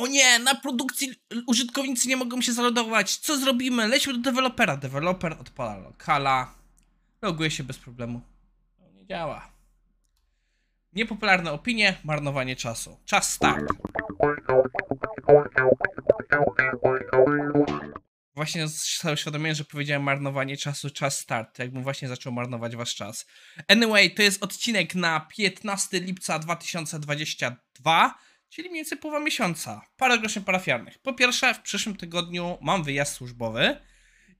O nie, na produkcji użytkownicy nie mogą się zalogować. Co zrobimy? Lećmy do dewelopera. Deweloper odpala lokala. Loguje się bez problemu. No, nie działa. Niepopularne opinie, marnowanie czasu. Czas start. Właśnie sobie uświadomiłem, że powiedziałem marnowanie czasu, czas start. Jakbym właśnie zaczął marnować wasz czas. Anyway, to jest odcinek na 15 lipca 2022, czyli mniej więcej połowa miesiąca. Parę groszy parafiarnych. Po pierwsze, w przyszłym tygodniu mam wyjazd służbowy.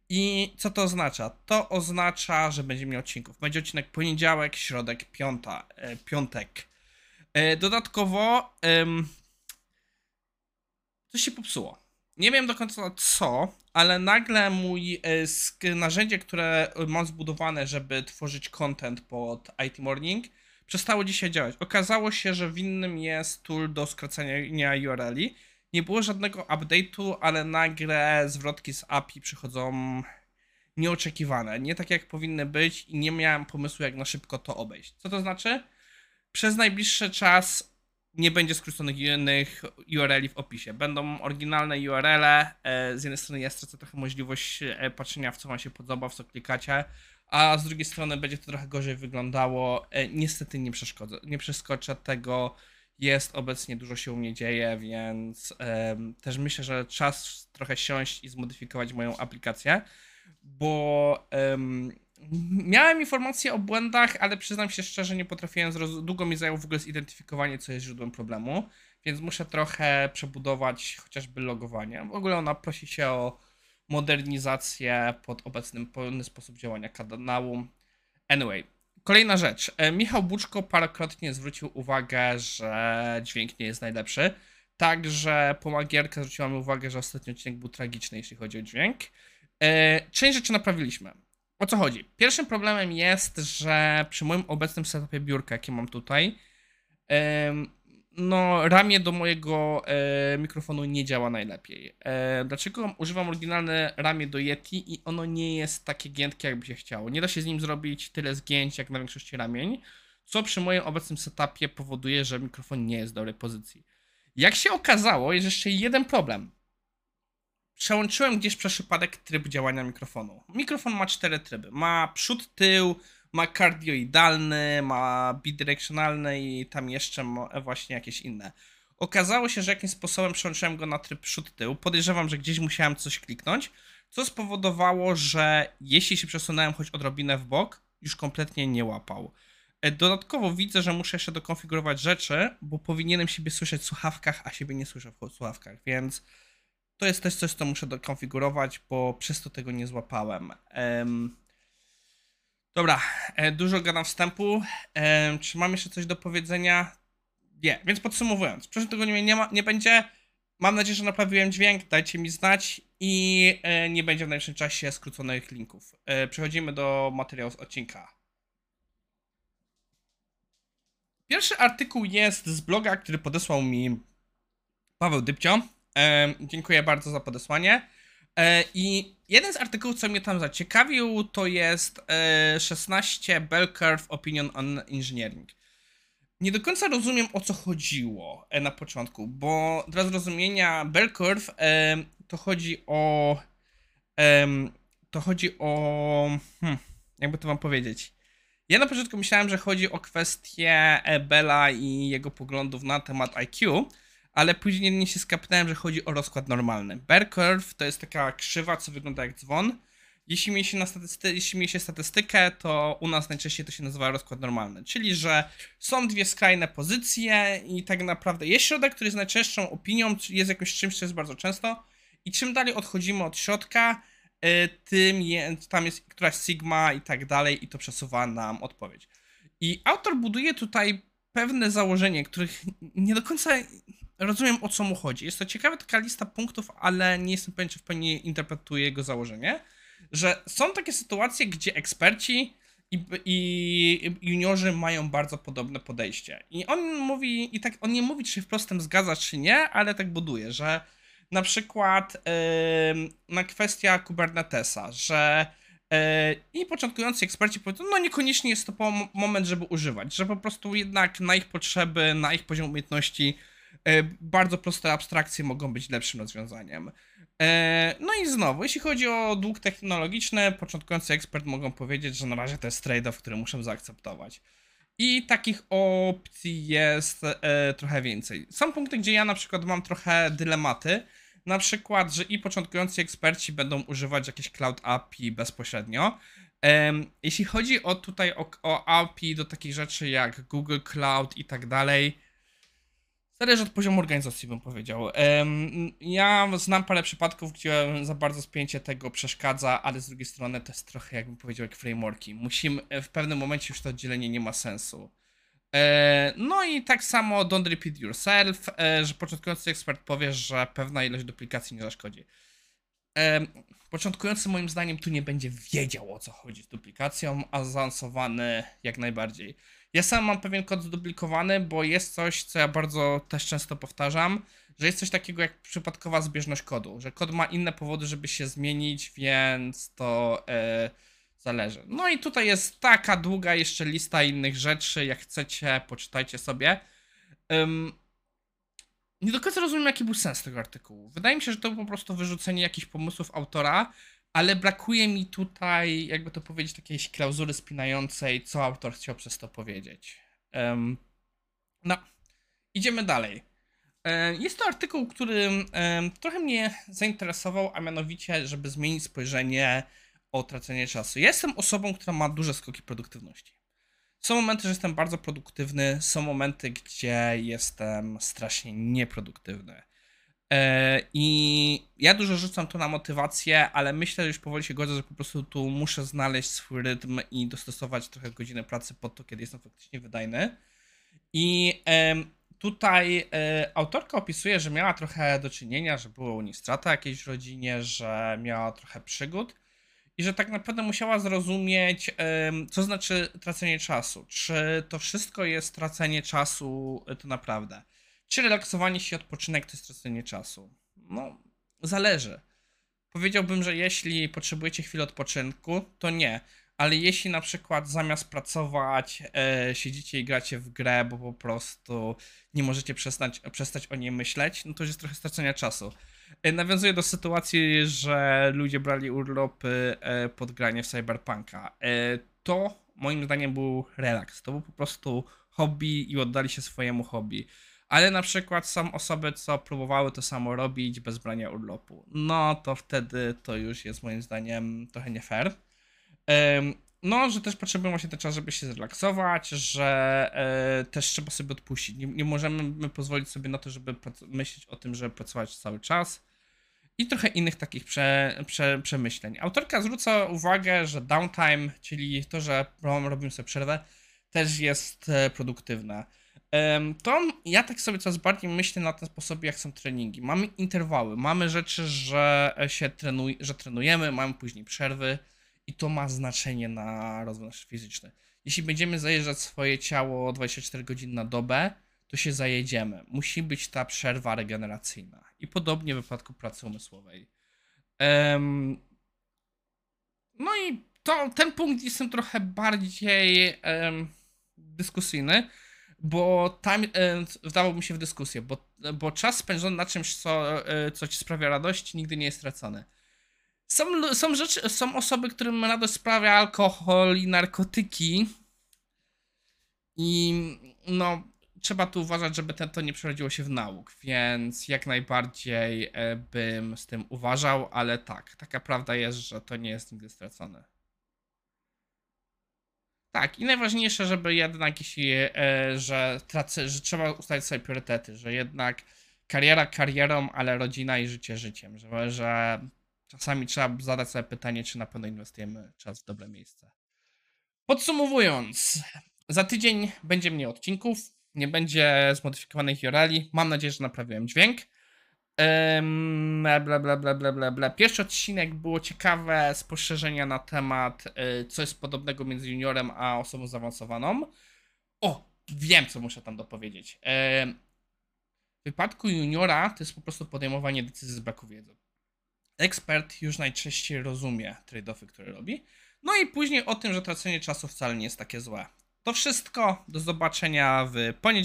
I co to oznacza? To oznacza, że będzie miał odcinków. Będzie odcinek poniedziałek, środek, piąta, e, piątek. E, dodatkowo em, coś się popsuło. Nie wiem do końca co, ale nagle mój e, narzędzie, które mam zbudowane, żeby tworzyć content pod IT Morning, przestało dzisiaj działać. Okazało się, że winnym jest tool do skracania URL-i. Nie było żadnego update'u, ale nagle zwrotki z API przychodzą nieoczekiwane, nie tak jak powinny być i nie miałem pomysłu jak na szybko to obejść. Co to znaczy? Przez najbliższy czas nie będzie skróconych URL w opisie. Będą oryginalne URL. -e. Z jednej strony ja stracę trochę możliwość e, patrzenia w co wam się podoba, w co klikacie, a z drugiej strony będzie to trochę gorzej wyglądało. E, niestety nie, przeszkodzę, nie przeskoczę tego. Jest obecnie dużo się u mnie dzieje, więc um, też myślę, że czas trochę siąść i zmodyfikować moją aplikację, bo um, miałem informacje o błędach, ale przyznam się szczerze, nie potrafiłem. Długo mi zajęło w ogóle zidentyfikowanie, co jest źródłem problemu, więc muszę trochę przebudować chociażby logowanie. W ogóle ona prosi się o modernizację pod obecnym pełny sposób działania kanału. Anyway, kolejna rzecz. E, Michał Buczko parokrotnie zwrócił uwagę, że dźwięk nie jest najlepszy. Także po magierkę zwróciłam uwagę, że ostatni odcinek był tragiczny, jeśli chodzi o dźwięk. E, część rzeczy naprawiliśmy. O co chodzi? Pierwszym problemem jest, że przy moim obecnym setupie biurka, jakie mam tutaj, no ramię do mojego e, mikrofonu nie działa najlepiej. E, dlaczego używam oryginalne ramię do Yeti i ono nie jest takie giętkie, jakby się chciało. Nie da się z nim zrobić tyle zgięć, jak na większości ramień, co przy moim obecnym setupie powoduje, że mikrofon nie jest w dobrej pozycji. Jak się okazało, jest jeszcze jeden problem przełączyłem gdzieś przez przypadek tryb działania mikrofonu. Mikrofon ma cztery tryby. Ma przód, tył, ma kardioidalny, ma bidirekcjonalny i tam jeszcze właśnie jakieś inne. Okazało się, że jakimś sposobem przełączyłem go na tryb przód, tył. Podejrzewam, że gdzieś musiałem coś kliknąć, co spowodowało, że jeśli się przesunąłem choć odrobinę w bok, już kompletnie nie łapał. E, dodatkowo widzę, że muszę jeszcze dokonfigurować rzeczy, bo powinienem siebie słyszeć w słuchawkach, a siebie nie słyszę w słuchawkach, więc to jest też coś, co muszę dokonfigurować, bo przez to tego nie złapałem. Dobra, e, dużo gadam wstępu. Um, czy mam jeszcze coś do powiedzenia? Nie, więc podsumowując, w nie, ma, nie będzie. Mam nadzieję, że naprawiłem dźwięk, dajcie mi znać i e, nie będzie w najbliższym czasie skróconych linków. E, przechodzimy do materiału z odcinka. Pierwszy artykuł jest z bloga, który podesłał mi Paweł Dybcio. E, dziękuję bardzo za podesłanie. E, I jeden z artykułów, co mnie tam zaciekawił, to jest e, 16 Bell Curve Opinion on Engineering. Nie do końca rozumiem o co chodziło e, na początku, bo dla zrozumienia Bell Curve e, to chodzi o. to chodzi o. Hmm, jakby to wam powiedzieć. Ja na początku myślałem, że chodzi o kwestię e, Bella i jego poglądów na temat IQ, ale później nie się skapnąłem, że chodzi o rozkład normalny. Bear curve to jest taka krzywa, co wygląda jak dzwon. Jeśli mieli się, na statysty- jeśli mieli się statystykę, to u nas najczęściej to się nazywa rozkład normalny, czyli że są dwie skrajne pozycje i tak naprawdę jest środek, który jest najczęstszą opinią, jest jakimś czymś, co jest bardzo często i czym dalej odchodzimy od środka, y, tym je, tam jest któraś sigma i tak dalej i to przesuwa nam odpowiedź. I autor buduje tutaj pewne założenie, których nie do końca rozumiem o co mu chodzi. Jest to ciekawa taka lista punktów, ale nie jestem pewien, czy w pełni interpretuję jego założenie, że są takie sytuacje, gdzie eksperci i, i juniorzy mają bardzo podobne podejście. I on mówi, i tak on nie mówi, czy wprost tym zgadza, czy nie, ale tak buduje, że na przykład yy, na kwestia Kubernetesa, że yy, i początkujący eksperci powiedzą, no niekoniecznie jest to moment, żeby używać, że po prostu jednak na ich potrzeby, na ich poziom umiejętności bardzo proste abstrakcje mogą być lepszym rozwiązaniem. E, no i znowu, jeśli chodzi o dług technologiczny, początkujący ekspert mogą powiedzieć, że na razie to jest trade-off, który muszę zaakceptować. I takich opcji jest e, trochę więcej. Są punkty, gdzie ja na przykład mam trochę dylematy. Na przykład, że i początkujący eksperci będą używać jakieś cloud API bezpośrednio. Jeśli chodzi o tutaj o, o API do takich rzeczy jak Google Cloud i tak dalej, zależy od poziomu organizacji, bym powiedział. Ja znam parę przypadków, gdzie za bardzo spięcie tego przeszkadza, ale z drugiej strony to jest trochę, jakbym powiedział, jak frameworki. Musimy, w pewnym momencie już to oddzielenie nie ma sensu. E, No i tak samo don't repeat yourself, e, że początkujący ekspert powie, że pewna ilość duplikacji nie zaszkodzi. Początkujący moim zdaniem tu nie będzie wiedział o co chodzi z duplikacją, a zaawansowany jak najbardziej. Ja sam mam pewien kod zduplikowany, bo jest coś, co ja bardzo też często powtarzam, że jest coś takiego jak przypadkowa zbieżność kodu, że kod ma inne powody, żeby się zmienić, więc to e, zależy. No i tutaj jest taka długa jeszcze lista innych rzeczy, jak chcecie, poczytajcie sobie. Ym, nie do końca rozumiem, jaki był sens tego artykułu. Wydaje mi się, że to po prostu wyrzucenie jakichś pomysłów autora, ale brakuje mi tutaj, jakby to powiedzieć, jakiejś klauzury spinającej, co autor chciał przez to powiedzieć. Ym, no, idziemy dalej. E, Jest to artykuł, który trochę mnie zainteresował, a mianowicie, żeby zmienić spojrzenie o tracenie czasu. Ja jestem osobą, która ma duże skoki produktywności. Są momenty, że jestem bardzo produktywny, są momenty, gdzie jestem strasznie nieproduktywny. E, I ja dużo rzucam tu na motywację, ale myślę, że już powoli się godzę, że po prostu tu muszę znaleźć swój rytm i dostosować trochę godziny pracy pod to, kiedy jestem faktycznie wydajny. I tutaj e, autorka opisuje, że miała trochę do czynienia, że było u niej strata jakiejś w rodzinie, że miała trochę przygód i że tak naprawdę musiała zrozumieć, co znaczy tracenie czasu. Czy to wszystko jest tracenie czasu e, to naprawdę? Czy relaksowanie się i odpoczynek to jest tracenie czasu? No, zależy. Powiedziałbym, że jeśli potrzebujecie chwili odpoczynku, to nie. Ale jeśli na przykład zamiast pracować e, siedzicie i gracie w grę, bo po prostu nie możecie przestać, przestać o niej myśleć, no to jest trochę stracenia czasu. E, nawiązuje do sytuacji, że ludzie brali urlopy e, pod granie w Cyberpunka. E, to moim zdaniem był relaks. To był po prostu hobby i oddali się swojemu hobby. Ale na przykład są osoby, co próbowały to samo robić bez brania urlopu. No to wtedy to już jest moim zdaniem trochę nie fair. No, że też potrzebujemy właśnie ten czas, żeby się zrelaksować, że e, też trzeba sobie odpuścić. Nie, nie możemy my pozwolić sobie na to, żeby myśleć o tym, żeby pracować cały czas. I trochę innych takich prze, prze, przemyśleń. Autorka zwróca uwagę, że downtime, czyli to, że robimy sobie przerwę, też jest e, produktywne. To ja tak sobie coraz bardziej myślę na ten sposób, jak są treningi. Mamy interwały, mamy rzeczy, że się trenuj, że trenujemy, mamy później przerwy i to ma znaczenie na rozwój nasz fizyczny. Jeśli będziemy zajeżdżać swoje ciało 24 godziny na dobę, to się zajedziemy. Musi być ta przerwa regeneracyjna. I podobnie w wypadku pracy umysłowej. Em, no i to, ten punkt jestem trochę bardziej em, dyskusyjny, bo tam e, wdawał mi się w dyskusję, bo, bo czas spędzony na czymś, co, e, co ci sprawia radość, nigdy nie jest stracony. Są, są, rzeczy, są osoby, którym radość sprawia alkohol i narkotyki. I no, trzeba tu uważać, żeby te, to nie przerodziło się w nauk, więc jak najbardziej e, bym z tym uważał, ale tak, taka prawda jest, że to nie jest nigdy stracone. Tak, i najważniejsze, żeby jednak jeśli, e, że tracę, że trzeba ustalić sobie priorytety, że jednak kariera karierą, ale rodzina i życie życiem, że, że czasami trzeba zadać sobie pytanie, czy na pewno inwestujemy czas w dobre miejsce. Podsumowując, za tydzień będzie mniej odcinków, nie będzie zmodyfikowanych URL-i. Mam nadzieję, że naprawiłem dźwięk. Ym, bla, bla, bla, bla, bla, bla. Pierwszy odcinek było ciekawe spostrzeżenia na temat, y, co jest podobnego między juniorem a osobą zaawansowaną. O, wiem, co muszę tam dopowiedzieć. Ym, w wypadku juniora to jest po prostu podejmowanie decyzji z braku wiedzy. Ekspert już najczęściej rozumie trade-offy, które robi. No i później o tym, że tracenie czasu wcale nie jest takie złe. To wszystko. Do zobaczenia w poniedziałek.